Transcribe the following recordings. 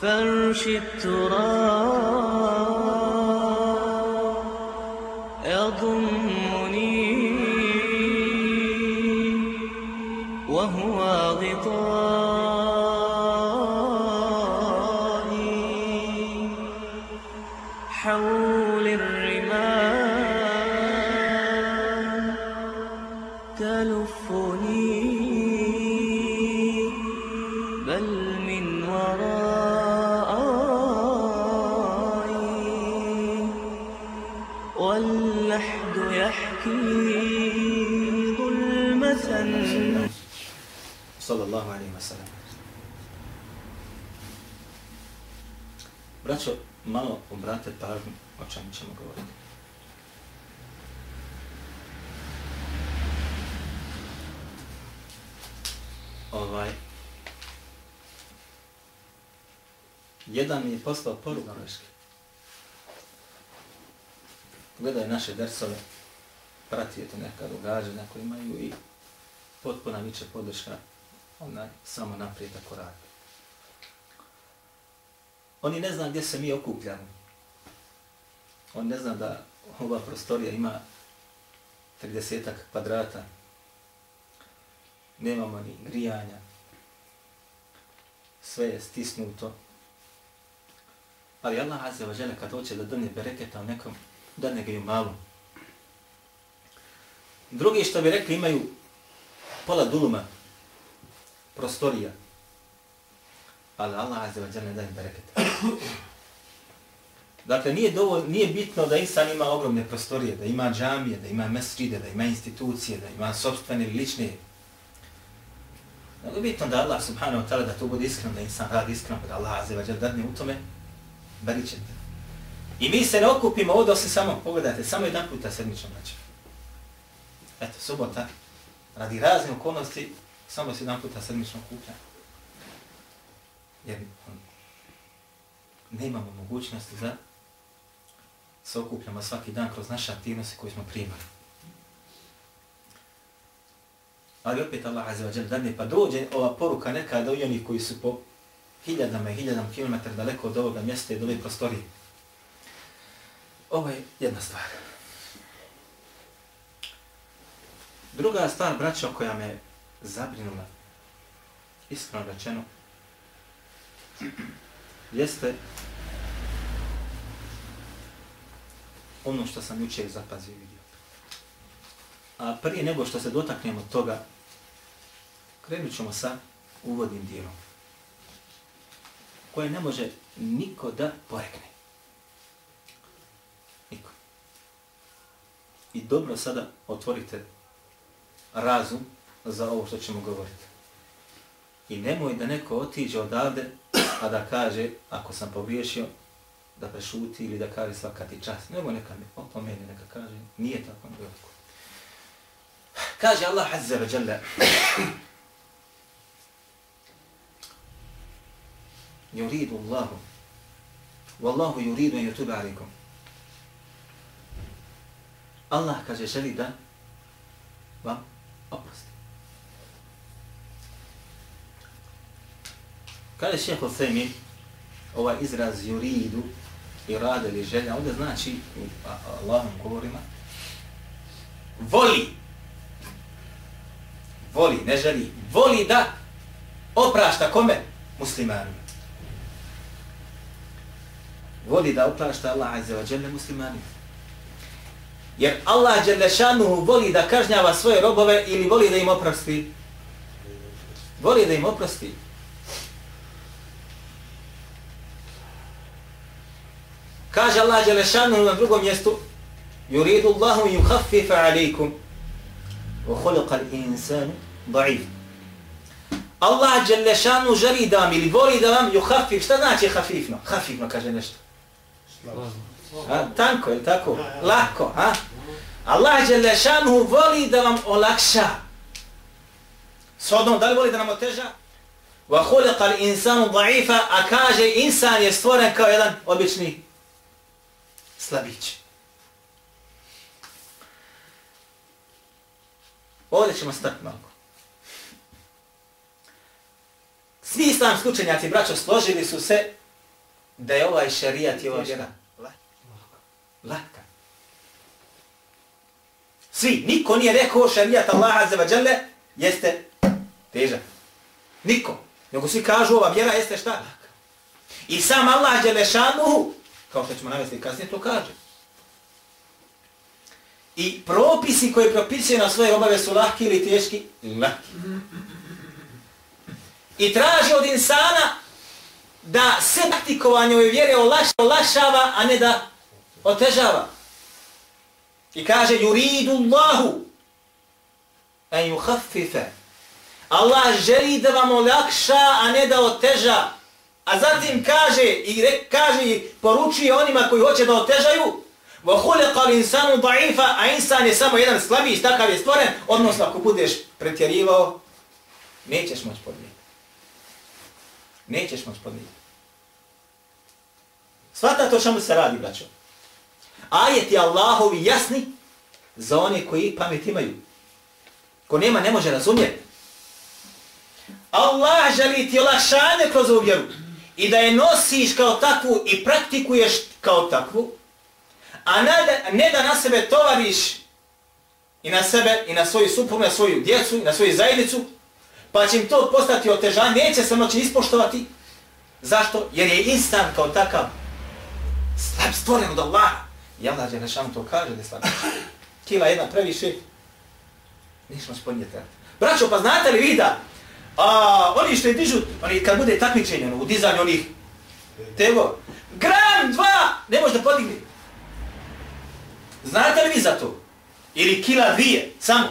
فرش التراب pažnju o čemu ćemo govoriti. Ovaj, jedan mi je poslao poruku. Gledaj naše dersove, pratio te neka događanja koje imaju i potpuna viće podrška onaj samo naprijed ako radi. Oni ne zna gdje se mi okupljamo. On ne zna da ova prostorija ima 30 kvadrata. Nemamo ni grijanja. Sve je stisnuto. Ali Allah Azza wa Jalla kad hoće da dane bereketa u nekom, dane ga i malo. Drugi što bi rekli imaju pola duluma prostorija. Ali Allah Azza wa Jalla ne daje bereketa. Dakle, nije, dovolj, nije bitno da insan ima ogromne prostorije, da ima džamije, da ima mesride, da ima institucije, da ima sobstvene ili lične. Nego je bitno da Allah subhanahu wa ta'ala da to bude iskreno, da insan radi iskreno, da Allah Azza dadne u tome, bari ćete. I mi se ne okupimo ovdje osim samo, pogledajte, samo jedan puta sedmično znači. Eto, subota, radi razne okolnosti, samo se jedan puta sedmično okuplja. Jer on, ne imamo mogućnosti za se okupljamo svaki dan kroz naše aktivnosti koje smo primali. Ali opet Allah Azza wa Jal dadne, pa dođe ova poruka nekada u onih koji su po hiljadama i hiljadama kilometara daleko od ovoga mjesta i od ove prostorije. Ovo je jedna stvar. Druga stvar, braćo, koja me zabrinula, iskreno rečeno, jeste ono što sam jučer zapazio i vidio. A prije nego što se dotaknemo toga, krenut ćemo sa uvodnim dijelom, koje ne može niko da porekne. Niko. I dobro sada otvorite razum za ovo što ćemo govoriti. I nemoj da neko otiđe odavde, a da kaže, ako sam pogriješio, da prešuti ili da kaže svaka ti čast. Nego neka mi opomene, neka kaže, nije tako, nego tako. Kaže Allah Azza wa Jalla, yuridu Allahu, wallahu yuridu an yutuba alaikum. Allah kaže želi da vam oprosti. Kaže šeho Themi, ovaj izraz yuridu, i rade ili želja, ovdje znači u Allahom govorima, voli, voli, ne želi, voli da oprašta kome? Muslimanima. Voli da oprašta Allah Azza wa Jalla muslimanima. Jer Allah Đelešanuhu voli da kažnjava svoje robove ili voli da im oprosti? Voli da im oprosti. Kaže Allah Đelešanuhu na drugom mjestu Yuridu Allahu yukhaffifa alaikum wa khuluqa al-insanu da'if. Allah Đelešanu želi da vam ili voli da vam yuhaffif. Šta znači hafifno? Hafifno kaže nešto. A, tanko, je tako? Lako, a? Allah Đelešanu voli da vam olakša. Sodno, da li voli da nam oteža? Wa khuliqa al-insanu da'ifa, a kaže insan je stvoren kao jedan obični slabić. Ovdje ćemo stati malo. Svi islamski učenjaci, braćo, složili su se da je ovaj šarijat i ova vjera latka. Svi, niko nije rekao šarijat Allah azza wa jalla jeste težak. Niko. Nego svi kažu ova vjera jeste šta? I sam Allah Đelešanuhu, kao što ćemo navesti kasnije, to kaže. I propisi koje propisuje na svoje obave su lahki ili teški? Lahki. I traži od insana da se praktikovanje ove vjere olašava, a ne da otežava. I kaže, yuridu Allahu en yuhaffife. Allah želi da vam olakša, a ne da oteža. A zatim kaže i re, kaže i poručuje onima koji hoće da otežaju, wa الْإِنسَانُ al-insanu a insan je samo jedan slabiji, takav je stvoren, odnosno ako budeš pretjerivao, nećeš moći podnijeti. Nećeš moći podnijeti. Svata to čemu se radi, braćo. Ajeti Allahovi jasni za one koji pamet imaju. Ko nema, ne može razumjeti. Allah želi ti olakšanje kroz ovu vjeru i da je nosiš kao takvu i praktikuješ kao takvu, a ne da, ne da na sebe tovariš i na sebe, i na svoju suprugu, na svoju djecu, na svoju zajednicu, pa će im to postati otežanje, neće se moći ispoštovati. Zašto? Jer je instan kao takav slab stvoren od Allaha. I Allah je nešan to kaže da je slab. Kila jedna previše, nismo spojnjeti. Braćo, pa znate li vi da A oni što je dižu, oni kad bude takmičenje ono, u dizanju onih tego, gram, dva, ne može da podigne. Znate li vi za to? Ili kila dvije, samo.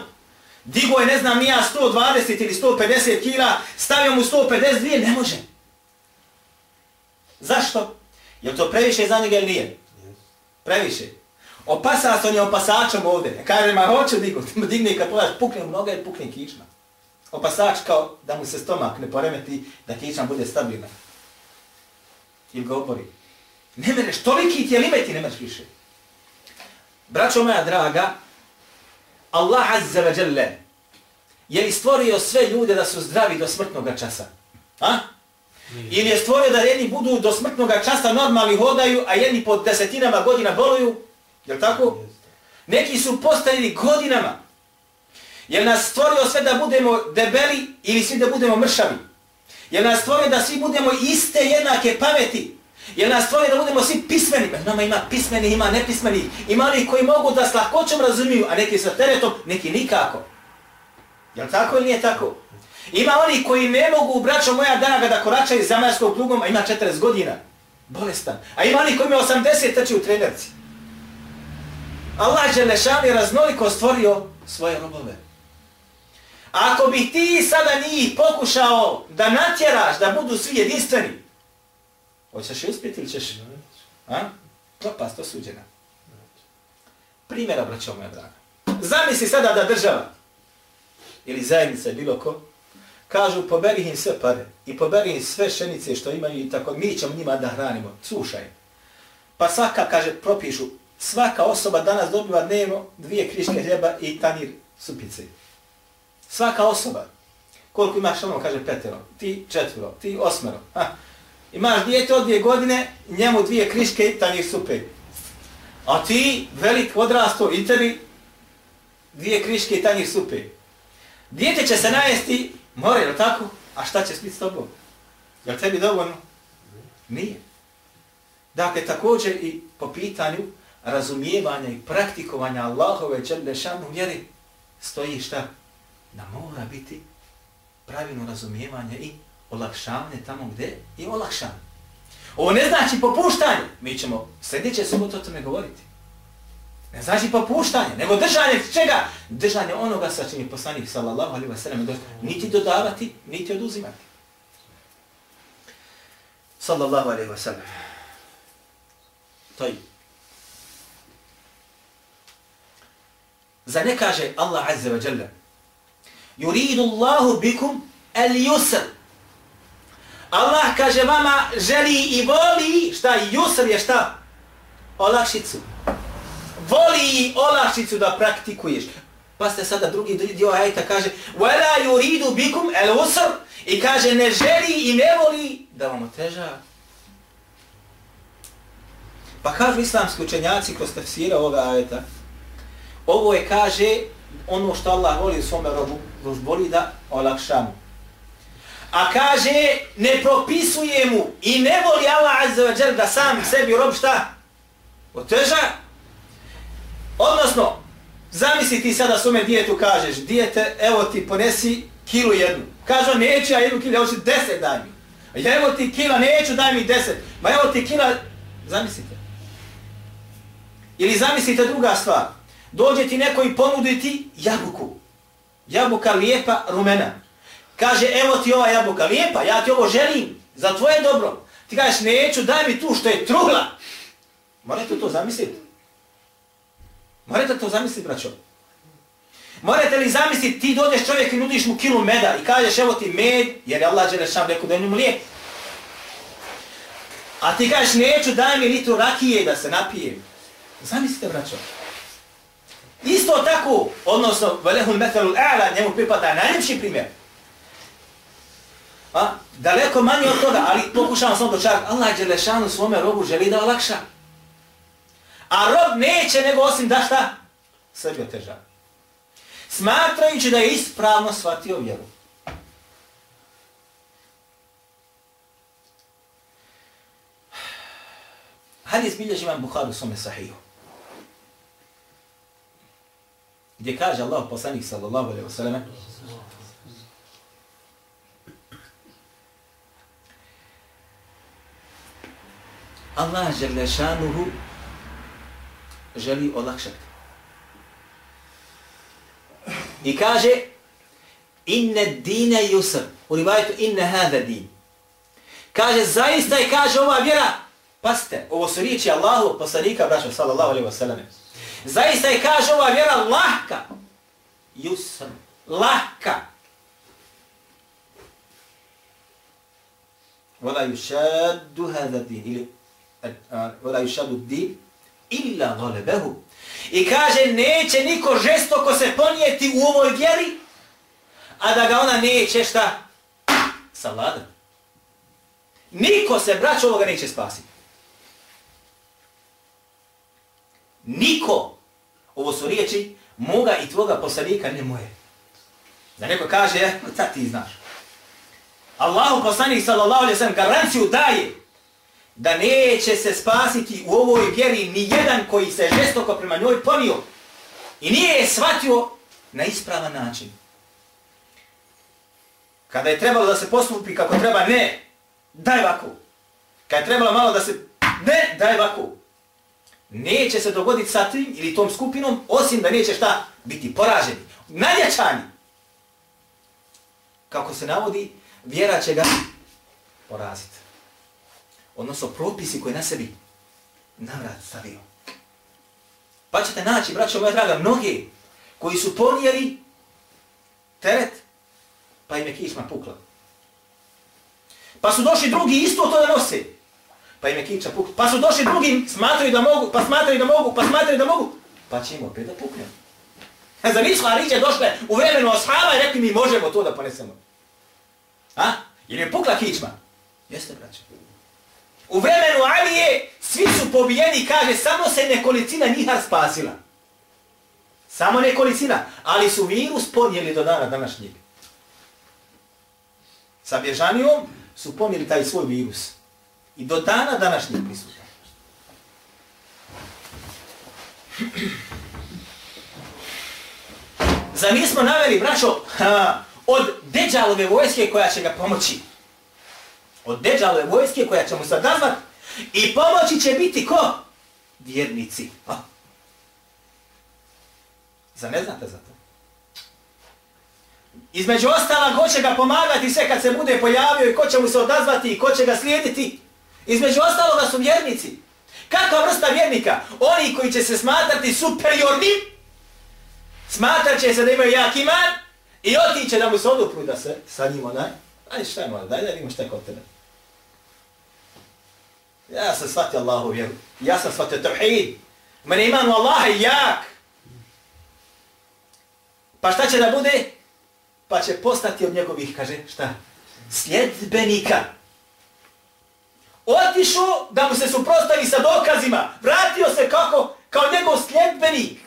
Digo je, ne znam, nija 120 ili 150 kila, stavio mu 152, ne može. Zašto? Je to previše za njega ili nije? Previše. Opasa se on je opasačom ovdje. Kaže, ma hoću digu, digne kad pogledaš, pukne mnoga i pukne kičma opasač kao da mu se stomak ne poremeti, da kičan bude stabilan. Ili ga obori. Ne mereš, toliki ti je limeti, ne mereš više. Braćo moja draga, Allah azza wa jalla je li stvorio sve ljude da su zdravi do smrtnog časa? A? Ili je stvorio da jedni budu do smrtnog časa normalni hodaju, a jedni po desetinama godina boluju? Je tako? Neki su postavili godinama. Je nas stvorio sve da budemo debeli ili svi da budemo mršavi? Je nas stvorio da svi budemo iste jednake pameti? Je nas stvorio da budemo svi pismeni? Pa nama ima pismeni, ima nepismeni. Ima li koji mogu da s lahkoćom razumiju, a neki sa teretom, neki nikako. Je tako ili nije tako? Ima oni koji ne mogu, braćo moja draga, da koračaju zemaljskog plugom, a ima 40 godina. Bolestan. A ima oni koji ima 80 trči u trenerci. Allah je lešan raznoliko stvorio svoje robove. Ako bi ti sada njih pokušao da natjeraš da budu svi jedinstveni, hoćeš uspjeti ili ćeš? A? Propast osuđena. Primjera, braćo moja draga. Zamisli sada da država ili zajednica bilo ko, kažu poberi im sve pare i poberi im sve šenice što imaju i tako, mi ćemo njima da hranimo, slušaj. Pa svaka, kaže, propišu, svaka osoba danas dobiva dnevno dvije kriške hljeba i tanir supice. Svaka osoba. Koliko imaš ono, kaže petero, ti četvero, ti osmero. Ha. Imaš dijete od dvije godine, njemu dvije kriške i tanjih supe. A ti, velik odrasto, i tebi dvije kriške i tanjih supe. Dijete će se najesti, more, je tako? A šta će biti s tobom? Je tebi dovoljno? Nije. Dakle, također i po pitanju razumijevanja i praktikovanja Allahove čerbešanu vjeri stoji šta? Da mora biti pravilno razumijevanje i olakšavanje tamo gdje i olakšavanje. Ovo ne znači popuštanje. Mi ćemo sljedeće subote o tome govoriti. Ne znači popuštanje, nego držanje čega? Držanje onoga sa čim je poslanik sallallahu alaihi wa sallam niti dodavati, niti oduzimati. Sallallahu alaihi wa sallam. To je. Za ne kaže Allah azza wa jalla, Yuridu Allahu bikum al-yusr. Allah kaže vama želi i voli, šta yusr je šta? Olakšicu. Voli i olakšicu da praktikuješ. Pa ste sada drugi dio ajta kaže wala yuridu bikum al-usr i kaže ne želi i ne voli da vam oteža. Pa kažu islamski učenjaci kroz tefsira ovoga ajeta, ovo je, kaže, ono što Allah voli svome robu, voli da olakša mu. A kaže, ne propisuje mu i ne voli Allah azza wa da sam sebi rob šta? Oteža. Odnosno, zamisli ti sada svome djetu kažeš, dijete, evo ti ponesi kilu jednu. Kaže on, neću ja jednu kilu, evo ti deset daj mi. A evo ti kila, neću daj mi deset. Ma evo ti kila, zamislite. Ili zamislite druga stvar. Dođe ti neko i ponudi ti jabuku. Jabuka lijepa, rumena. Kaže, evo ti ova jabuka lijepa, ja ti ovo želim, za tvoje dobro. Ti kažeš, neću, daj mi tu što je trula. Morate to zamisliti. Morate to zamisliti, braćo. Morate li zamisliti, ti dođeš čovjek i nudiš mu kilu meda i kažeš, evo ti med, jer je Allah Đelešan rekao da je njemu lijep. A ti kažeš, neću, daj mi litru rakije da se napijem. Zamislite, braćo. Isto tako, odnosno, velehul metalu a'la, njemu pripada najljepši primjer. A, daleko manje od toga, ali pokušavam samo dočarati. Allah Đelešanu svome robu želi da olakša. A rob neće nego osim da šta? Sebi oteža. Smatrajući da je ispravno shvatio vjeru. Hadis bilježi vam Bukhari u svome sahiju. Gdje kaže Allah poslanik sallallahu alaihi wasallam Allah žele šanuhu želi olakšati. I kaže inne dine yusr. U rivajetu inne hada din. Kaže zaista i kaže ova vjera. Paste, ovo su riječi Allahu poslanika, braćo, sallallahu alaihi wa sallam. Zaista i kaže ova vjera lahka. Jusr, Lahka. Wala yushaddu hada din. Ili wala yushadu din illa ghalabahu. I kaže neće niko žestoko se ponijeti u ovoj vjeri, a da ga ona neće šta savladati. Niko se, braćo, ovoga neće spasiti. Niko, ovo su riječi, moga i tvoga poslanika, ne moje. Da neko kaže, e, sad ti znaš. Allahu poslanik sallallahu alaihi sallam garanciju daje da neće se spasiti u ovoj vjeri ni jedan koji se žestoko prema njoj ponio i nije je shvatio na ispravan način. Kada je trebalo da se postupi kako treba, ne, daj vaku. Kada je trebalo malo da se, ne, daj vaku. Neće se dogoditi sa tim ili tom skupinom, osim da neće šta biti poraženi, nadjačani. Kako se navodi, vjera će ga poraziti odnosno propisi koje na sebi navrat stavio. Pa ćete naći, braćo moja draga, mnogi koji su ponijeli teret, pa im je kišma pukla. Pa su došli drugi isto to da nose, pa im je kiča pukla. Pa su došli drugi, smatraju da mogu, pa smatraju da mogu, pa smatraju da mogu, pa će im opet da pukne. E, Za nisu Hariđe došle u vremenu ashaba i rekli mi možemo to da ponesemo. A? Jer je pukla kičma? Jeste, braće. U vremenu Alije svi su pobijeni, kaže, samo se nekolicina njiha spasila. Samo nekolicina, ali su virus ponijeli do dana današnjeg. Sa bježanijom su ponijeli taj svoj virus. I do dana današnjeg prisutan. Za nismo naveli, braćo, od deđalove vojske koja će ga pomoći od Deđalove vojske koja će mu sad nazvat i pomoći će biti ko? Vjernici. A? Za ne znate za to? Između ostala, ko će ga pomagati sve kad se bude pojavio i ko će mu se odazvati i ko će ga slijediti? Između ostaloga su vjernici. Kakva vrsta vjernika? Oni koji će se smatrati superiorni, smatrat će se da imaju jak iman i otiće da mu se odupru da se sa njim onaj. Ajde šta je malo, daj da vidimo šta je kod tebe. Ja sam shvatio Allahu vjeru. Ja sam shvatio tevhid. Mene iman u Allaha je jak. Pa šta će da bude? Pa će postati od njegovih, kaže, šta? Sljedbenika. Otišao da mu se suprostavi sa dokazima. Vratio se kako? Kao njegov sljedbenik.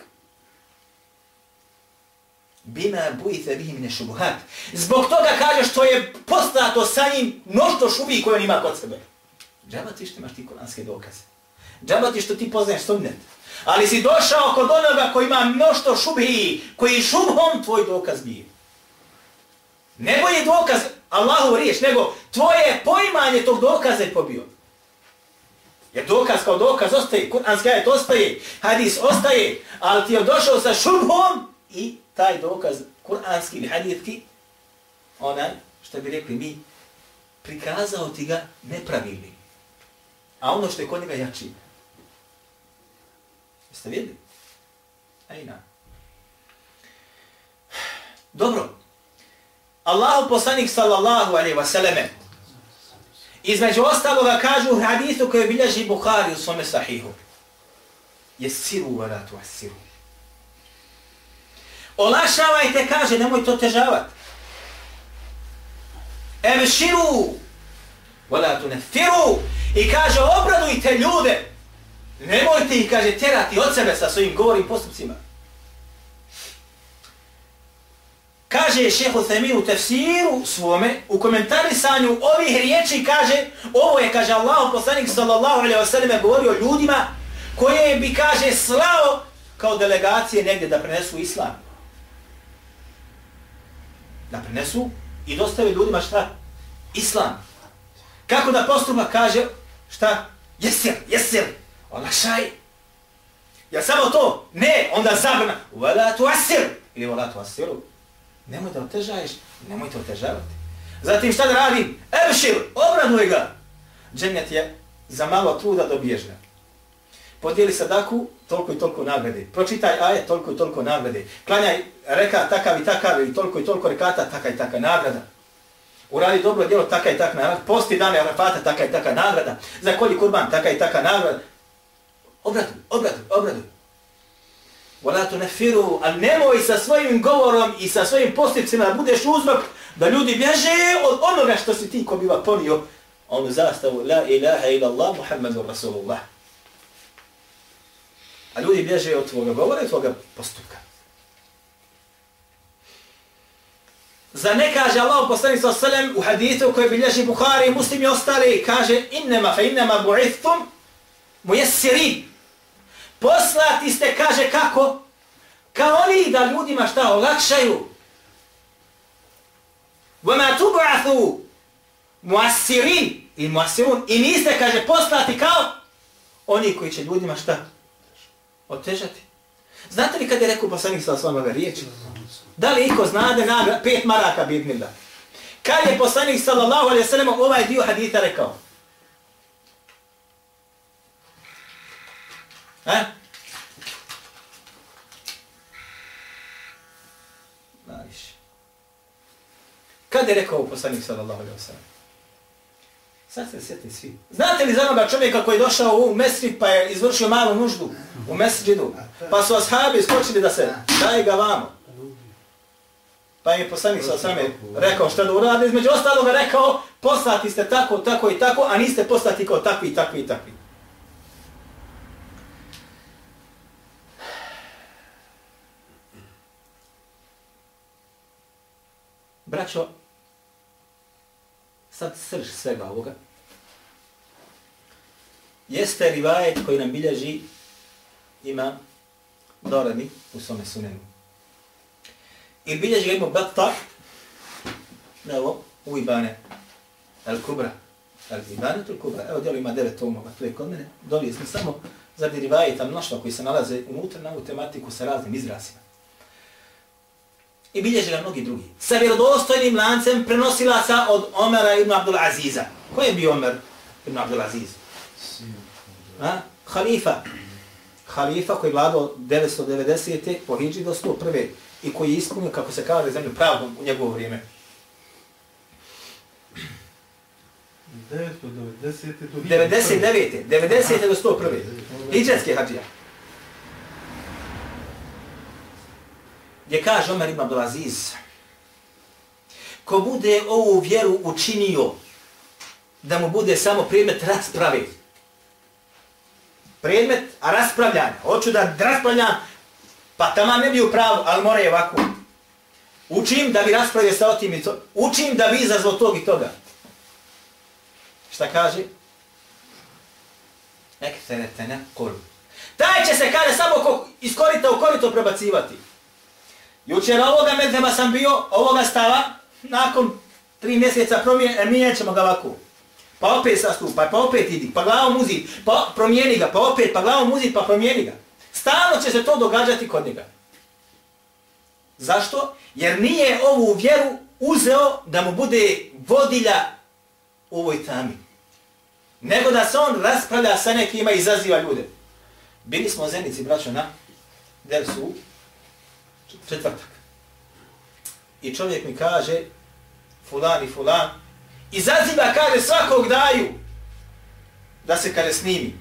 Bima bujite vi mine šubuhat. Zbog toga kaže što je postato sa njim mnošto šubi koje on ima kod sebe. Džaba ti što imaš ti kuranske dokaze. Džaba ti što ti poznaješ sunnet. Ali si došao kod onoga koji ima mnošto šubi, koji šubhom tvoj dokaz bio. Nebo je dokaz Allahu riješ, nego tvoje poimanje tog dokaza je pobio. Jer dokaz kao dokaz ostaje, kuranski ajet ostaje, hadis ostaje, ali ti je došao sa šubhom i taj dokaz kuranski ili haditki, onaj, što bi rekli mi, prikazao ti ga nepravilni. A ono što je kod njega jači. Jeste vidjeli? Ejna. Dobro. Allahu poslanik sallallahu alaihi wasallame, između ostaloga kažu u hadithu koji bilježi Bukhari u svome sahihu. Jesiru wa la tuasiru. Olašavajte, kaže, nemoj to težavati. Evširu wa la tunefiru. I kaže, obradujte ljude. Nemojte ih, kaže, terati od sebe sa svojim govorim postupcima. Kaže šeho Themin u tefsiru svome, u komentarisanju ovih riječi kaže, ovo je, kaže Allah, poslanik sallallahu alaihi wa sallam, govorio ljudima koje bi, kaže, slao kao delegacije negdje da prenesu islam. Da prenesu i dostave ljudima šta? Islam. Kako da postupa, kaže, šta? Jesir, jesir, olakšaj. Ja samo to? Ne, onda zabrna. Vala tu asir. Ili vala tu asiru. Nemoj da otežaješ, nemoj te otežavati. Zatim šta da radi? Ebšir, obraduj ga. Džennet je za malo truda dobiješ ga. Podijeli sadaku, toliko i toliko nagrade. Pročitaj aje, toliko i toliko nagrade. Klanjaj reka takav i takav i toliko i toliko rekata, taka i taka nagrada. Uradi dobro djelo, taka i taka nagrada. Posti dane Arafata, taka i taka nagrada. Za koji kurban, taka i taka nagrada. Obraduj, obraduj, obraduj. Wala tu nefiru, ali nemoj sa svojim govorom i sa svojim postupcima da budeš uzrok da ljudi bježe od onoga što si ti ko biva ponio onu zastavu La ilaha ila Allah Muhammadu Rasulullah. A ljudi bježe od tvoga govora i tvoga postupka. Za ne kaže Allah poslani sa sallam u hadithu koji bilježi Bukhari, muslim i ostali, kaže innema fa innema bu'ithum mujessirin. Poslati ste, kaže, kako? Kao oni da ljudima šta olakšaju. Vama tubu'athu muasirin i muasirun. I niste, kaže, poslati kao oni koji će ljudima šta? Otežati. Znate li kad je rekao poslanik sa svojom ove riječi? Da li iko znade nagra, pet maraka bidnila? Kad je poslanik sallallahu alaihi sallam ovaj dio hadita rekao? E? Najviše. Kad je rekao poslanik sallallahu alaihi wa sallam? Sad se sjeti svi. Znate li za onoga čovjeka koji je došao u mesrid pa je izvršio malu nuždu u mesridu? Pa su ashabi skočili da se daj ga vamo. Pa je poslanik sa osame rekao šta da urade. Između ostaloga rekao poslati ste tako, tako i tako, a niste poslati kao takvi, takvi i takvi. Braćo, sad srž svega ovoga, jeste rivajet koji nam bilježi ima Dorani u svome sunenu. I bilježi ga ima Batta, evo, u Ibane, El Kubra, El Ibane, El Kubra, evo djelo ima devet tomova, tu je kod mene, dolije smo samo za rivajeta mnoštva koji se nalaze unutra na ovu tematiku sa raznim izrazima. I bilježi ga mnogi drugi. Sa vjerodostojnim lancem prenosilaca od Omera ibn Abdul Aziza. Ko je bio Omer ibn Abdul Aziz? Ha? Halifa. Halifa koji je vladao 990. po Hidži do 101. I koji je ispunio, kako se kaže, zemlju pravdom u njegovo vrijeme. 990. do 99. 90. do 101. Hidžetski hađija. Gdje kaže Omer ibn Abdulaziz, ko bude ovu vjeru učinio da mu bude samo predmet rasprave. Predmet raspravljanja. Hoću da raspravljam, pa tamo ne bi upravo, ali mora je ovako. Učim da bi raspravio sa otim i to. Učim da bi izazvao tog i toga. Šta kaže? Ekteretene kul. Taj će se, kada samo ko, iz u korito prebacivati. Jučer ovoga medzema sam bio, ovoga stava, nakon tri mjeseca promijenit e, ćemo ga ovako. Pa opet sastupaj, pa opet idi, pa glavom uzi, pa promijeni ga, pa opet, pa glavom uzi, pa promijeni ga. Stalno će se to događati kod njega. Zašto? Jer nije ovu vjeru uzeo da mu bude vodilja u ovoj tami. Nego da se on raspravlja sa nekima i izaziva ljude. Bili smo u Zenici, braćo, na Dersu, četvrtak. I čovjek mi kaže, fulan i fulan, izaziva, kaže, svakog daju da se, kaže, snimi.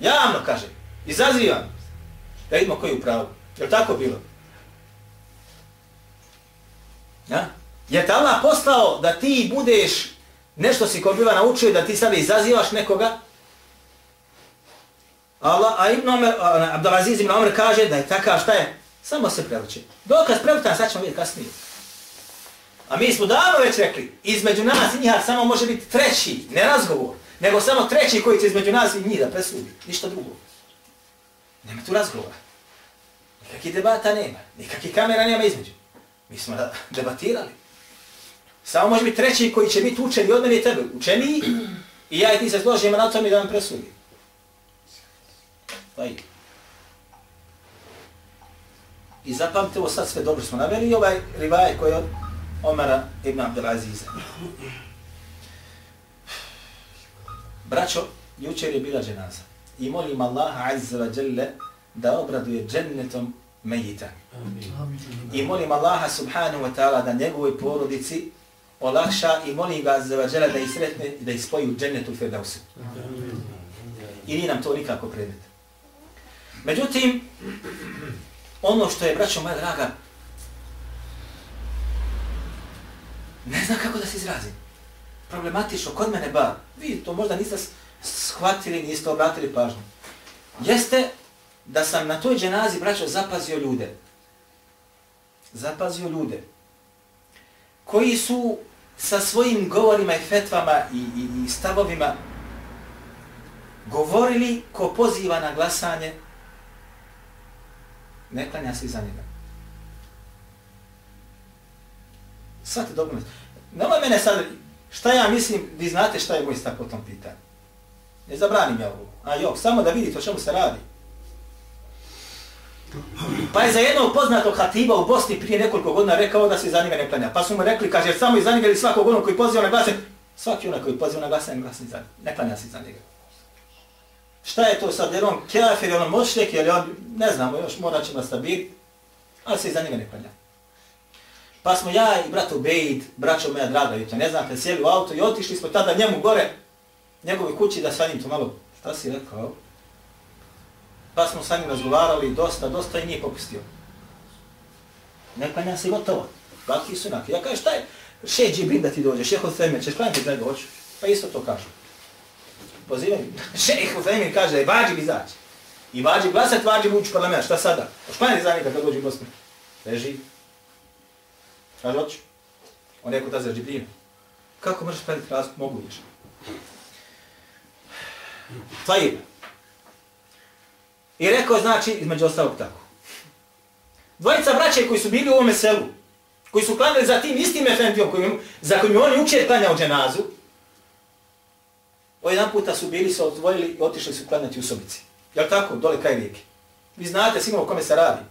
Javno, kaže, izazivam. Da vidimo koji je u pravu. Je li tako bilo? Ja? Je te Allah poslao da ti budeš, nešto si ko biva naučio, da ti sada izazivaš nekoga? Allah, a Ibn Omer, Abdelaziz Ibn Omer kaže da je takav, šta je? Samo se prevrće. Dokaz prevrtan, sad ćemo vidjeti kasnije. A mi smo davno već rekli, između nas i njih samo može biti treći, ne razgovor, nego samo treći koji će između nas i njih da presudi. Ništa drugo. Nema tu razgovora. Nikakih debata nema. Nikakih kamera nema između. Mi smo debatirali. Samo može biti treći koji će biti učeni od mene i tebe. Učeniji i ja i ti se složimo na tom i da vam presudi. Pa i. I zapamte ovo sad sve dobro smo naveli i ovaj rivaj koji je od Omara ibn Abdelaziza. Braćo, jučer je bila dženaza. I molim Allaha azza wa jalla da obraduje džennetom mejita. I molim Allaha subhanahu wa ta'ala da njegovoj porodici olakša i molim ga azza wa jalla da ih sretne i da ih spoji u džennetu Firdausu. I nije nam to nikako predmet. Međutim, ono što je, braćo moja draga, ne znam kako da se izrazim. Problematično, kod mene ba, vi to možda niste shvatili, niste obratili pažnju. Jeste da sam na toj dženazi, braćo, zapazio ljude. Zapazio ljude. Koji su sa svojim govorima i fetvama i, i, i stavovima govorili ko poziva na glasanje, ne klanja se iza njega. Svati dobro. Nema mene sad, šta ja mislim, vi znate šta je moj stav po tom pitanju. Ne zabranim ja ovo. A jok, samo da vidite o čemu se radi. Pa je za jednog poznatog hatiba u Bosni prije nekoliko godina rekao da se za njega ne klanja. Pa su mu rekli, kaže, samo iza njega ili svakog onog koji poziva na glasanje, svaki onaj koji poziva na glasanje, glasanje za ne klanja se za njega. Šta je to sad, je on kafir, je on mošlik, je on, ne znamo, još morat ćemo stabiti, ali se iza njega ne klanja. Pa smo ja i brat Bejd, braćo moja draga, vi ne znate, sjeli u auto i otišli smo tada njemu gore, njegove kući da sa njim to malo, šta si rekao? Pa smo sa njim razgovarali dosta, dosta i nije popustio. Ne klanja se gotovo. Baki su naki. Ja kažem, šta je? Še Džibrin da ti dođe, šeho Theme, ćeš klanjati da dođu? Pa isto to kažu. Pozivaju. Šejh Theme kaže da je vađi izaći. I vađi glasat, vađi ući parlament, šta sada? Šklanjati za zanika kad dođe u Bosnu. Leži. Kaže, hoću. On je kod za Džibrina. Kako možeš praviti razlog? Mogu još. Tvajib. I rekao, znači, između ostalog tako. Dvojica braće koji su bili u ovome selu, koji su klanili za tim istim efendijom kojim, za kojim oni uče klanjao dženazu, o jedan puta su bili, se odvojili i otišli su klanjati u sobici. Jel tako? Dole kraj rijeke. Vi znate sigurno o kome se radi.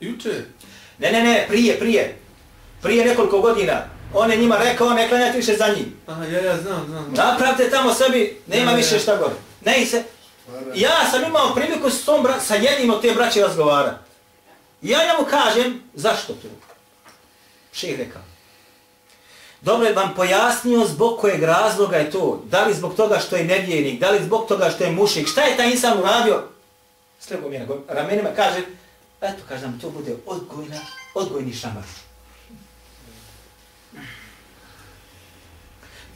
Juče? Ne, ne, ne, prije, prije. Prije nekoliko godina. On je njima rekao, ne klanjati više za njim. Aha, ja, ja znam, znam. Napravite tamo sebi, nema Ne, više šta gore. Ne i se. Ja sam imao priliku s tom bra sa jednim od te braće razgovara. Ja njemu kažem, zašto to? Šeh rekao. Dobro je vam pojasnio zbog kojeg razloga je to. Da li zbog toga što je nevjernik, da li zbog toga što je mušik. Šta je taj insan uradio? Slego mi je na ramenima, kaže, eto, kaže nam, to bude odgojna, odgojni šamar.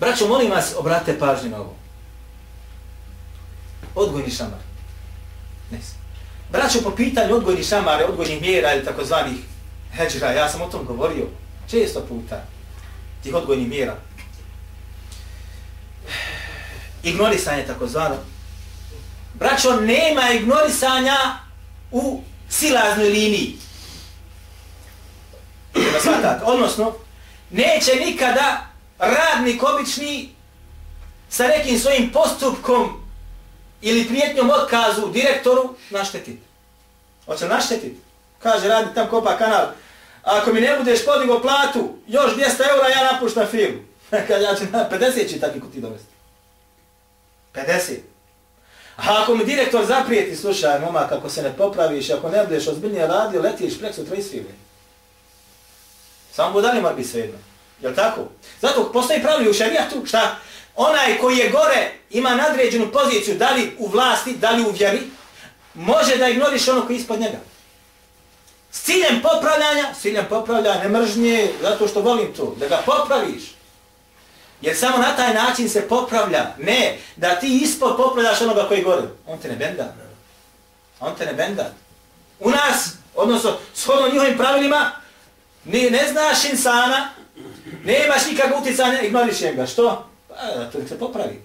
Braćo, molim vas, obratite pažnju na ovo. Odgojni šamar. Ne znam. Braćo, po pitanju odgojnih šamara, odgojnih mjera ili takozvanih heđra, ja sam o tom govorio često puta, tih odgojnih mjera. Ignorisanje takozvano. Braćo, nema ignorisanja u silaznoj liniji. Da shvatate, odnosno, neće nikada radnik obični sa nekim svojim postupkom ili prijetnjom otkazu direktoru naštetiti. Hoće naštetiti. Kaže, radi tam kopa kanal. Ako mi ne budeš podigo platu, još 200 eura ja napuštam firmu. Kad ja ću na 50 će takvi ti dovesti. 50. A ako mi direktor zaprijeti, slušaj, moma, kako se ne popraviš, ako ne budeš ozbiljnije radio, letiš prek sutra iz firme. Samo budali mora biti svejedno. Je tako? Zato postoji pravili u šarijatu, šta? Onaj koji je gore, ima nadređenu poziciju, da li u vlasti, da li u vjeri, može da ignoriš ono koji je ispod njega. S ciljem popravljanja, s ciljem popravljanja, ne mržnje, zato što volim to, da ga popraviš. Jer samo na taj način se popravlja. Ne, da ti ispod popravljaš onoga koji je gore. On te ne benda. On te ne benda. U nas, odnosno, shodno njihovim pravilima, ni ne znaš insana, ne imaš nikakve uticanja, ignoriš ga. Što? Pa, da to se popravi.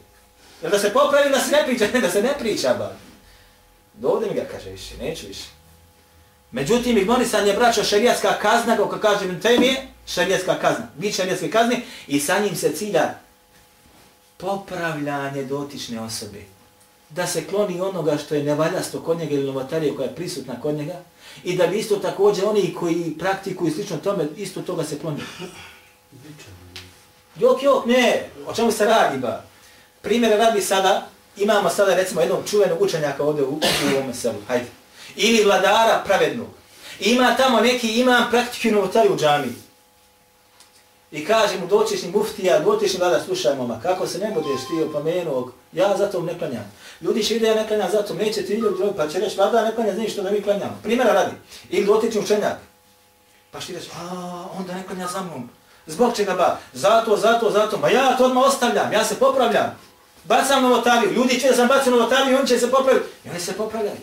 Jer da se popravi, da se ne priča, ne da se ne priča, ba. Dovde mi ga kaže više, neću više. Međutim, ignorisanje braća šarijatska kazna, kako kažem temije, šarijatska kazna, vid šarijatske kazne, i sa njim se cilja popravljanje dotične osobe. Da se kloni onoga što je nevaljasto kod njega ili novotarije koja je prisutna kod njega, i da bi isto također oni koji praktikuju slično tome, isto toga se kloni. Jok, jok, ne, o čemu se radi, ba? Primjer radi sada, imamo sada recimo jednog čuvenog učenjaka ovdje u, u ovom selu, hajde. Ili vladara pravednog. Ima tamo neki imam praktikuju novotari u džami. I kaže mu doćešni muftija, doćešni vlada, slušaj moma, kako se ne budeš ti opomenuo, ja zato ne klanjam. Ljudi će vidjeti ja ne klanjam zato, neće ti ljudi drugi, pa će reći, vlada ne klanja, znaš što da mi klanjamo. Primjera radi. Ili dotični učenjak. Pa što ti reći, a onda ne klanja za mnom. Zbog čega ba? Zato, zato, zato. Ma ja to odmah ostavljam, ja se popravljam. Bacam novotariju. Ljudi će da sam bacio novotariju i oni će se popraviti. I oni se popravljaju.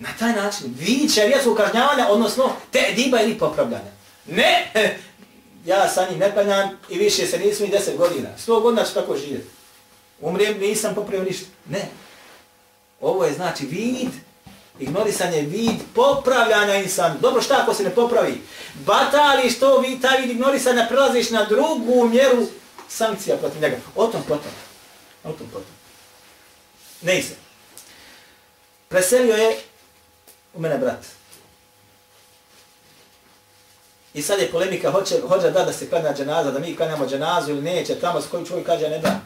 Na taj način. Vi će rijecu kažnjavanja, odnosno te diba ili popravljanja. Ne, ja sa njim ne planjam i više se nisam i deset godina. Sto godina ću tako živjeti. Umrijem, nisam popravio ništa. Ne. Ovo je znači vid, ignorisanje vid popravljanja insan. Dobro, šta ako se ne popravi? Batali što vi taj vid ignorisanja prelaziš na drugu mjeru sankcija protiv njega. O tom potom. O tom potom. Ne ise. Preselio je u mene brat. I sad je polemika, hoće, hoće da da se klanja dženaza, da mi klanjamo dženazu ili neće, tamo s koji čovjek kaže ne da.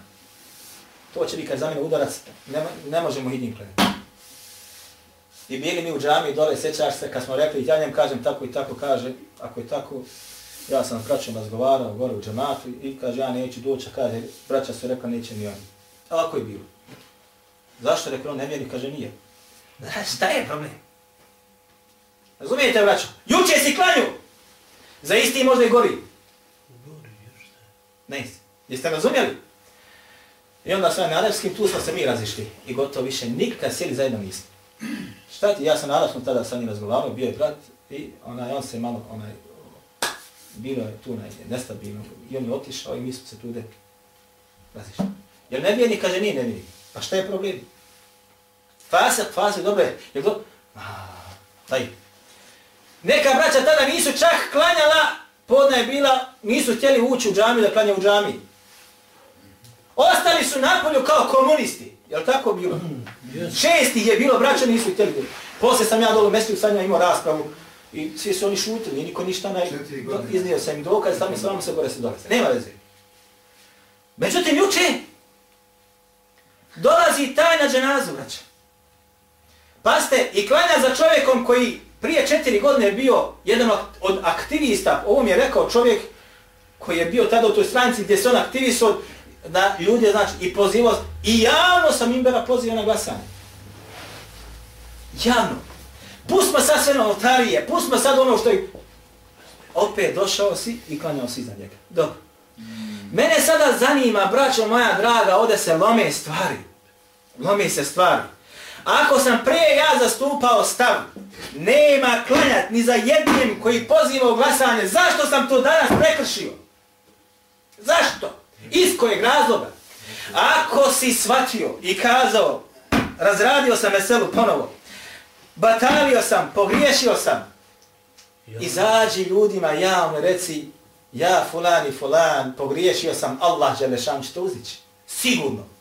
To će biti kad za mene udarac, ne, ne možemo hitnim klanjati. I bili mi u džami dole, sećaš se, kad smo rekli, ja njem kažem tako i tako, kaže, ako je tako, ja sam s braćom razgovarao gore u džamatu i kaže, ja neću doći, kaže, braća su rekla, neće ni oni. A ovako je bilo. Zašto rekao on nevjerni, kaže, nije. Šta je problem? Razumijete, braćo? Juče si klanju! Za isti možda i gori. Ne jesi. Jeste razumjeli? I onda sve na arabskim, tu smo se mi razišli. I gotovo više nikad sjeli zajedno nismo. Šta ti, ja sam na arabskom tada sa njim razgovarao, bio je brat i onaj, on se malo, onaj, bilo je tu onaj, nestabilno. I on je otišao i mi smo se tu de razišli. Jer nevjernik kaže nije nevjernik. Pa šta je problem? Fasak, fasak, dobro je. Jel to? Daj. Neka braća tada nisu čak klanjala, podna je bila, nisu htjeli ući u džami da klanja u džami. Ostali su napolju kao komunisti. Jel tako bilo? Šesti je bilo, braća nisu htjeli. Poslije sam ja dole u mestiju sa njima imao raspravu i svi su oni šutili, niko ništa ne... Iznio sam im dokaz, stavim s vama se gore se dolaze. Nema veze. Međutim, juče dolazi taj na dženazu, braća. Paste, i klanja za čovjekom koji prije četiri godine je bio jedan od aktivista, ovo mi je rekao čovjek koji je bio tada u toj stranici gdje se on aktivisao, da ljudi, znači, i pozivao, i javno sam imbera pozivao na glasanje. Javno. Pustimo sad sve na oltarije, pustimo sad ono što je... Opet došao si i klanjao si iza njega. Dobro. Mene sada zanima, braćo moja draga, ovdje se lome stvari. Lome se stvari. Ako sam prije ja zastupao stav, nema klanjat ni za jednim koji poziva u glasanje, zašto sam to danas prekršio? Zašto? Iz kojeg razloga? Ako si shvatio i kazao, razradio sam veselu ponovo, batalio sam, pogriješio sam, izađi ljudima javno reci, ja fulan i fulan, pogriješio sam, Allah Đelešan će to uzići. Sigurno.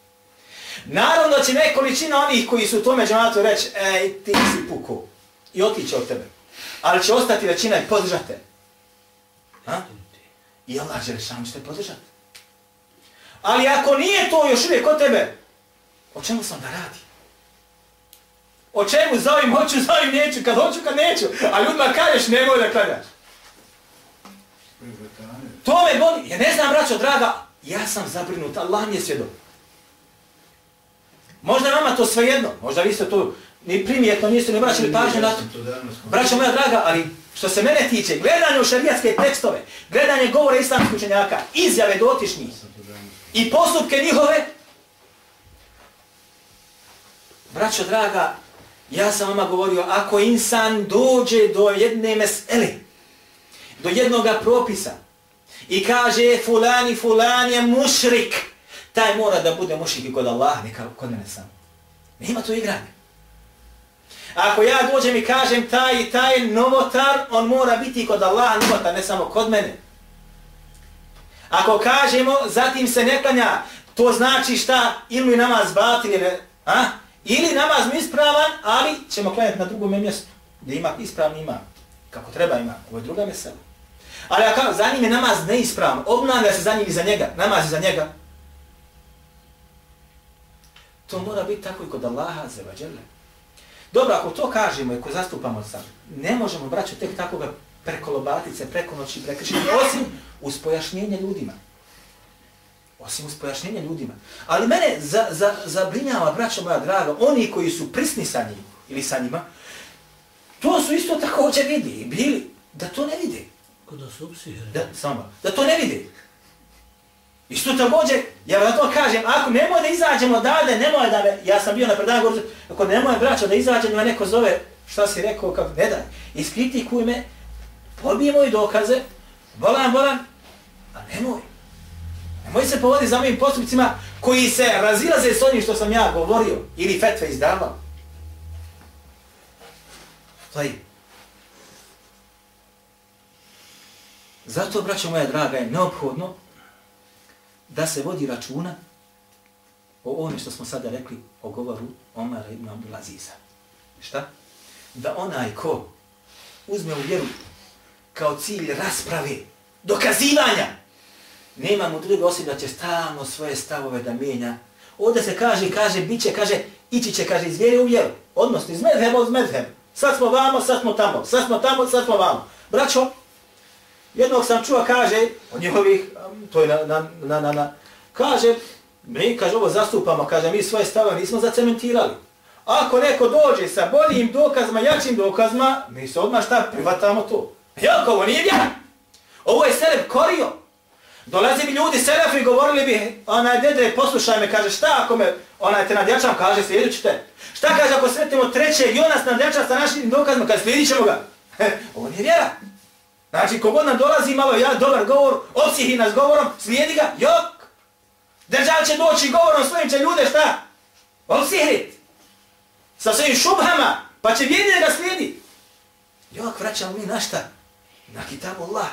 Naravno će nekoličina onih koji su u tome džamatu reći, ej, ti si puku. I otiće od tebe. Ali će ostati većina i podržate. Ha? I Allah Đelešan će te podržati. Ali ako nije to još uvijek od tebe, o čemu sam da radi? O čemu zovim, hoću, zovim, neću, kad hoću, kad neću. A ljudima kažeš, nemoj da klanjaš. To me boli. Ja ne znam, braćo, draga, ja sam zabrinut, Allah mi je svjedok. Možda vama to svejedno, možda vi ste to ni primjetno, niste ni braćili pažnju na to. Braćo moja draga, ali što se mene tiče, gledanje u šarijatske tekstove, gledanje govore islamskih učenjaka, izjave dotišnjih i postupke njihove, braćo draga, ja sam vama govorio, ako insan dođe do jedne mesele, do jednoga propisa, i kaže fulani, fulani je mušrik, taj mora da bude mušik i kod Allaha, ne kod mene sam. Nema to igranje. Ako ja dođem i kažem taj i taj novotar, on mora biti kod Allaha novotar, ne samo kod mene. Ako kažemo, zatim se ne klanja, to znači šta, ili namaz batil, ili, a? ili namaz mi ispravan, ali ćemo klanjati na drugom mjestu, gdje ima ispravni ima, kako treba ima, ovo je druga mesela. Ali ako za njim je namaz neispravan, obnavlja se za njim i za njega, namaz je za njega, to mora biti tako i kod Allaha za vađele. Dobro, ako to kažemo i ko zastupamo sad, ne možemo braću tek tako ga prekolobatice, preko noći prekršiti, osim uz pojašnjenje ljudima. Osim uz pojašnjenje ljudima. Ali mene za, za, zabrinjava, braćo moja draga, oni koji su prisni sa njim ili sa njima, to su isto također vidi i bili da to ne vide. Kod da su. Da, samo, da to ne vide. I što također, ja vam to kažem, ako nemoj da izađemo odavde, nemoj da me, ja sam bio na predanju, govorio, ako nemoj braćo da izađem, me neko zove, šta si rekao, kako, ne daj, iskritikuj me, pobij moji dokaze, bolan, bolan, a nemoj. Nemoj se povodi za mojim postupcima koji se razilaze s onim što sam ja govorio ili fetve izdavao. Taj. Zato, braćo moja draga, je neophodno da se vodi računa o ovome što smo sada rekli o govoru Omara ibn Abdulaziza. Šta? Da onaj ko uzme u vjeru kao cilj rasprave, dokazivanja, nema mu druge osim da će stalno svoje stavove da mijenja. Ovdje se kaže, kaže, bit će, kaže, ići će, kaže, iz vjere u vjeru. Odnosno, iz medheba, iz medheba. Sad smo vamo, sad smo tamo, sad smo tamo, sad smo vamo. Braćo, jednog sam čuo, kaže, od njihovih, to je na, na, na, na, na, kaže, mi, kaže, ovo zastupamo, kaže, mi svoje stave nismo zacementirali. Ako neko dođe sa boljim dokazima, jačim dokazima, mi se odmah šta, privatamo to. Jelko, ovo nije vjera. Ovo je seleb korio. Dolazi bi ljudi selefi i govorili bi, onaj dede, poslušaj me, kaže, šta ako me, onaj te nadjačam, kaže, slijedit te. Šta kaže ako sretimo treće i on nas nadjača sa našim dokazima, kaže, slijedit ćemo ga. ovo nije vjera. Znači, kogod nam dolazi malo ja, dobar govor, opsihi nas govorom, slijedi ga, jok. Držal će doći govorom svojim će ljude šta? Opsihrit. Sa svojim šubhama, pa će vjedine ga slijedi. Jok, vraćamo mi na šta? Na kitabu Allah.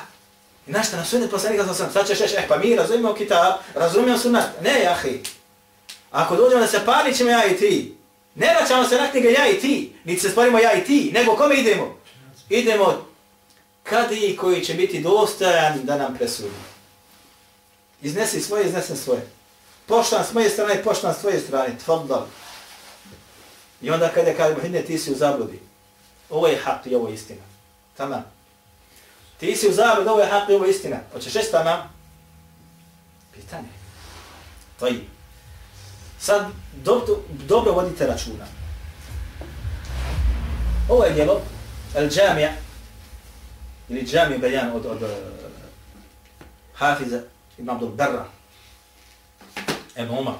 I na šta na sunet poslanika sam sad ćeš reći, eh pa mi razumijemo kitab, razumijemo sunat. Ne, jahi. Ako dođemo da se parli ćemo ja i ti. Ne vraćamo se na knjige ja i ti, niti se sporimo ja i ti, nego kome idemo? Idemo kadi koji će biti dostojan da nam presudi. Iznesi svoje, iznesem svoje. Poštan s moje strane, poštan s tvoje strane, tvrdo. I onda kada kada Muhidne, ti si u zabludi. Ovo je hak i ovo je istina. Tama. Ti si u zabludi, ovo je hak i ovo je istina. Hoćeš reći tama? Pitanje. To je. Sad dobro, dobro vodite računa. Ovo je djelo, El Džamija, ili džami bejan od, od uh, Hafiza ibn Abdul Darra, Ebu Umar.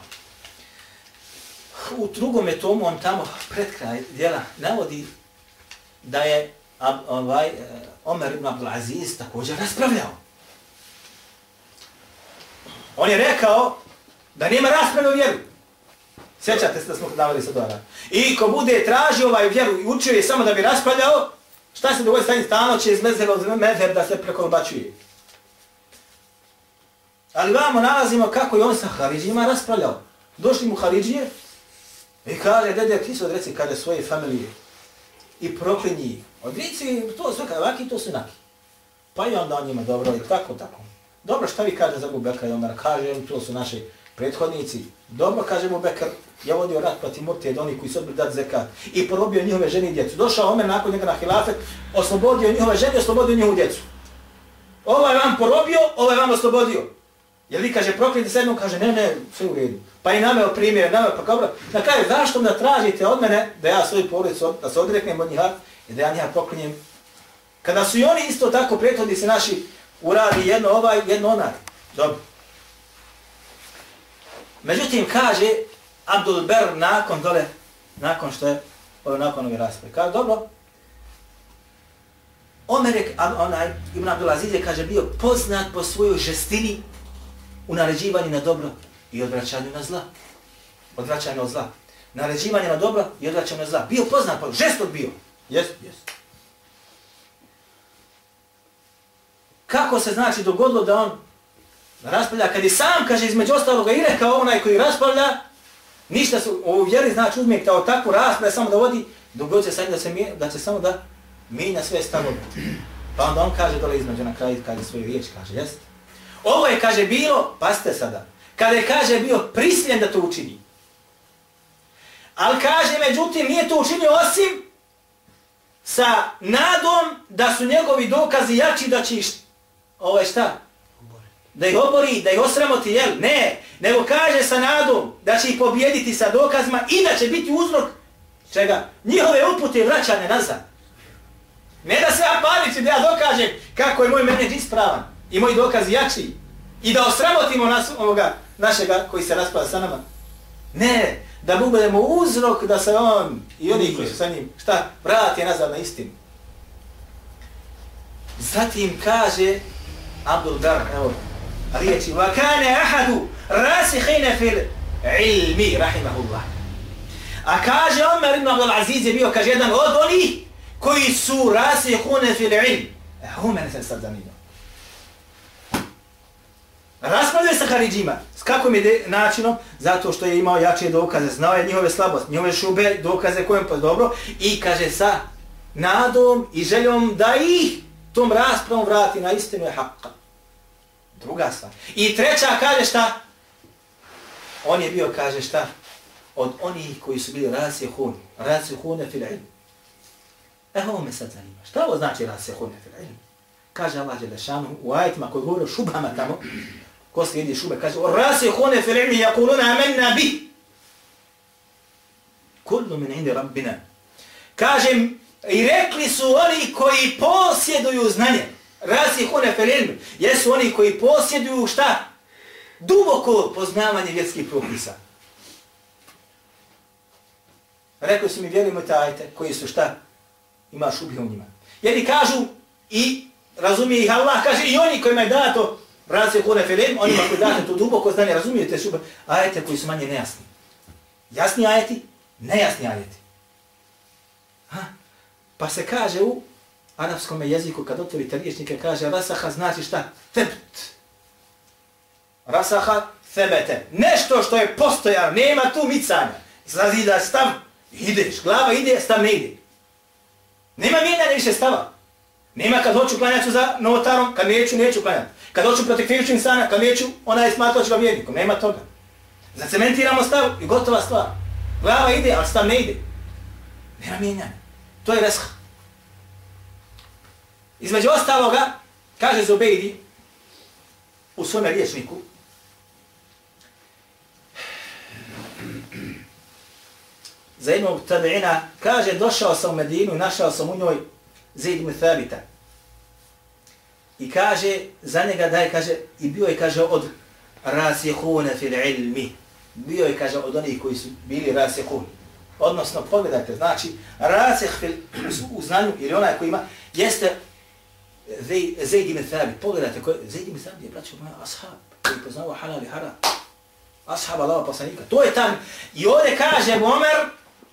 U drugom je tomu, on tamo pred kraj djela navodi da je ab, ovaj, eh, Omer ibn Abdul Aziz također raspravljao. On je rekao da nema rasprave o vjeru. Sjećate se da smo davali sa dora. I ko bude tražio ovaj vjeru i učio je samo da bi raspravljao, šta se dogodi stanji stano će iz mezheba mezheb da se prekolbačuje. Ali vamo nalazimo kako je on sa Haridžima raspravljao. Došli mu Haridžije i kaže, dede, ti se odreci, kaže, svoje familije i proklinji. Odreci, to sve kada vaki, to su naki. Pa i onda on njima dobro, i tako, tako. Dobro, šta vi kaže za Gubeka i Omer? Kaže, to su naši prethodnici. Dobro, kaže Bekr, ja vodio rat protiv Murtije, oni koji su odbili dati zekat i porobio njihove žene i djecu. Došao Omer nakon njega na hilafet, oslobodio njihove žene, oslobodio njihovu djecu. Ovaj vam porobio, ovaj vam oslobodio. Jer vi kaže, prokliti se jednom, kaže, ne, ne, sve u redu. Pa i nameo primjer, nameo, pa kao, na kraju, zašto da tražite od mene da ja svoju porodicu, da se odreknem od njiha i da ja njiha proklinjem? Kada su i oni isto tako prethodnici naši uradi jedno ovaj, jedno onaj. Dobro. Međutim, kaže Abdul Ber nakon dole, nakon što je, ovo nakon ove rasprave, kaže, dobro, Omer je, onaj, Ibn Abdul Aziz je, kaže, bio poznat po svojoj žestini u naređivanju na dobro i odvraćanju na zla. Odvraćanju od zla. Naređivanje na dobro i odvraćanju na zla. Bio poznat po, žestok bio. Jes? Jes. Kako se znači dogodilo da on raspravlja, kad je sam, kaže, između ostaloga i rekao onaj koji raspravlja, ništa su, u vjeri znači uzmijek kao takvu raspravu, samo da vodi, dogod se sad da, se, da će samo da mijenja sve stavove. Pa onda on kaže dole između na kraju, kaže svoju riječ, kaže, jest. Ovo je, kaže, bilo, paste sada, kada je, kaže, bio prisiljen da to učini. Ali kaže, međutim, nije to učinio osim sa nadom da su njegovi dokazi jači da će ovo je šta? Da ih obori, da ih osramoti, jel? Ne, nego kaže sa nadom da će ih pobjediti sa dokazima i da će biti uzrok čega? Njihove upute vraćane nazad. Ne da se ja paličim, da ja dokažem kako je moj menedž ispravan i moji dokazi jači i da osramotimo nas, ovoga našega koji se raspada sa nama. Ne, da budemo uzrok da se on i oni koji su sa njim, šta, vrati nazad na istinu. Zatim kaže Abdul Dar, evo, riječi, wa kane ahadu rasihine fil ilmi, rahimahullah. A kaže Omer ibn Abdul Aziz je bio, kaže, jedan od onih koji su rasihune fil ilm. E, ovo mene se sad zanima. Raspravljaju sa Haridžima. S kakvim je načinom? Zato što je imao jače dokaze. Znao je njihove slabosti, njihove šube, dokaze kojem pa dobro. I kaže sa nadom i željom da ih tom raspravom vrati na istinu je haqqa. Druga stvar. I treća kaže šta? On je bio, kaže šta? Od onih koji su bili rasihun. Rasihune fil ilm. E, ovo me sad zanima. Šta ovo znači rasihune fil ilm? Kaže Allah Đelešanu u ajitima koji govore o šubama tamo. Ko slijedi šube? Kaže, o rasihune fil ilmi jakuluna amenna bi. Kullu min indi rabbina. Kažem, I rekli su oni koji posjeduju znanje rasihune fel felilmi. Jesu oni koji posjeduju šta? Duboko poznavanje vjerskih propisa. Rekli su mi, vjerujemo tajte, koji su šta? Ima šubih u njima. Jer kažu i razumije ih Allah, kaže i oni kojima je dato rasi hune felim, onima koji dato to duboko znanje, razumijete šube, ajete koji su manje nejasni. Jasni ajeti, nejasni ajeti. Ha? Pa se kaže u arapskom jeziku, kad otvorite riječnike, kaže rasaha znači šta? Thebt. Rasaha sebete. Nešto što je postojano, nema tu micanja. Zazida stav, ideš, glava ide, stav ne ide. Nema mijenjanja više stava. Nema kad hoću klanjati za novotarom, kad neću, neću klanjati. Kad hoću protiv krivičnim sana, kad neću, ona je smatlač ga vjernikom. Nema toga. Zacementiramo stav i gotova stvar. Glava ide, ali stav ne ide. Nema mijenjanja. To je resha. Između ostaloga, kaže Zubejdi u svome riječniku, za jednog tabeina, kaže, došao sam u Medinu i našao sam u njoj Zaid ibn Thabita. I kaže, za njega daje, kaže, i bio je, kaže, od rasihuna fil ilmi. Bio je, kaže, od onih koji su bili rasihuni. Odnosno, pogledajte, znači, rasih fil, u znanju, ili onaj koji ima, jeste Zaid ibn Thabit. Pogledajte, ko, Zaid ibn Thabit je, braćo moja, ashab, koji poznao halal i haram. Ashab Allaho poslanika. To je tam. I ovdje kaže Omer,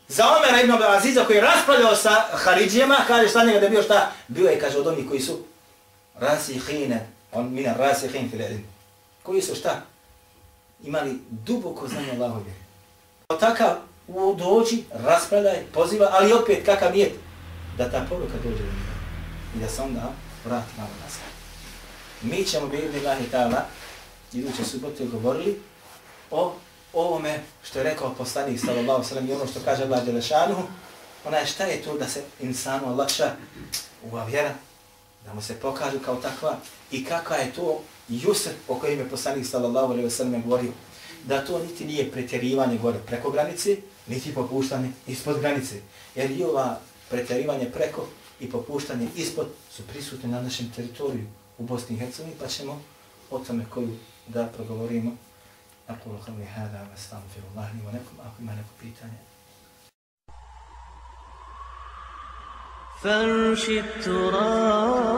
za Omera ibn Aziza koji je raspravljao sa Haridžijama, kaže šta njega da bio šta? Bio je, kaže, od onih koji su rasihine, on mina rasihin fil ilm. Koji su šta? Imali duboko znanje Allahove. Takav u dođi, raspravljaj, poziva, ali opet kakav nije da ta poruka dođe do njega. I da se onda vrati malo nazad. Mi ćemo biti Allahi ta'ala iduće subote govorili o ovome što je rekao poslanik sallallahu sallam i ono što kaže Allah Đelešanuhu, onaj šta je to da se insanu olakša ova vjera, da mu se pokažu kao takva i kakva je to jusr o kojem je poslanik sallallahu alaihi wa sallam govorio. Da to niti nije pretjerivanje gore preko granice, niti popuštanje ispod granice. Jer i ova pretjerivanje preko i popuštanje ispod su prisutni na našem teritoriju u Bosni i Hercegovini, pa ćemo o tome koju da progovorimo. أقول قولي هذا واستغفر الله لي ولكم أقول ما لكم بيتاني فرش التراب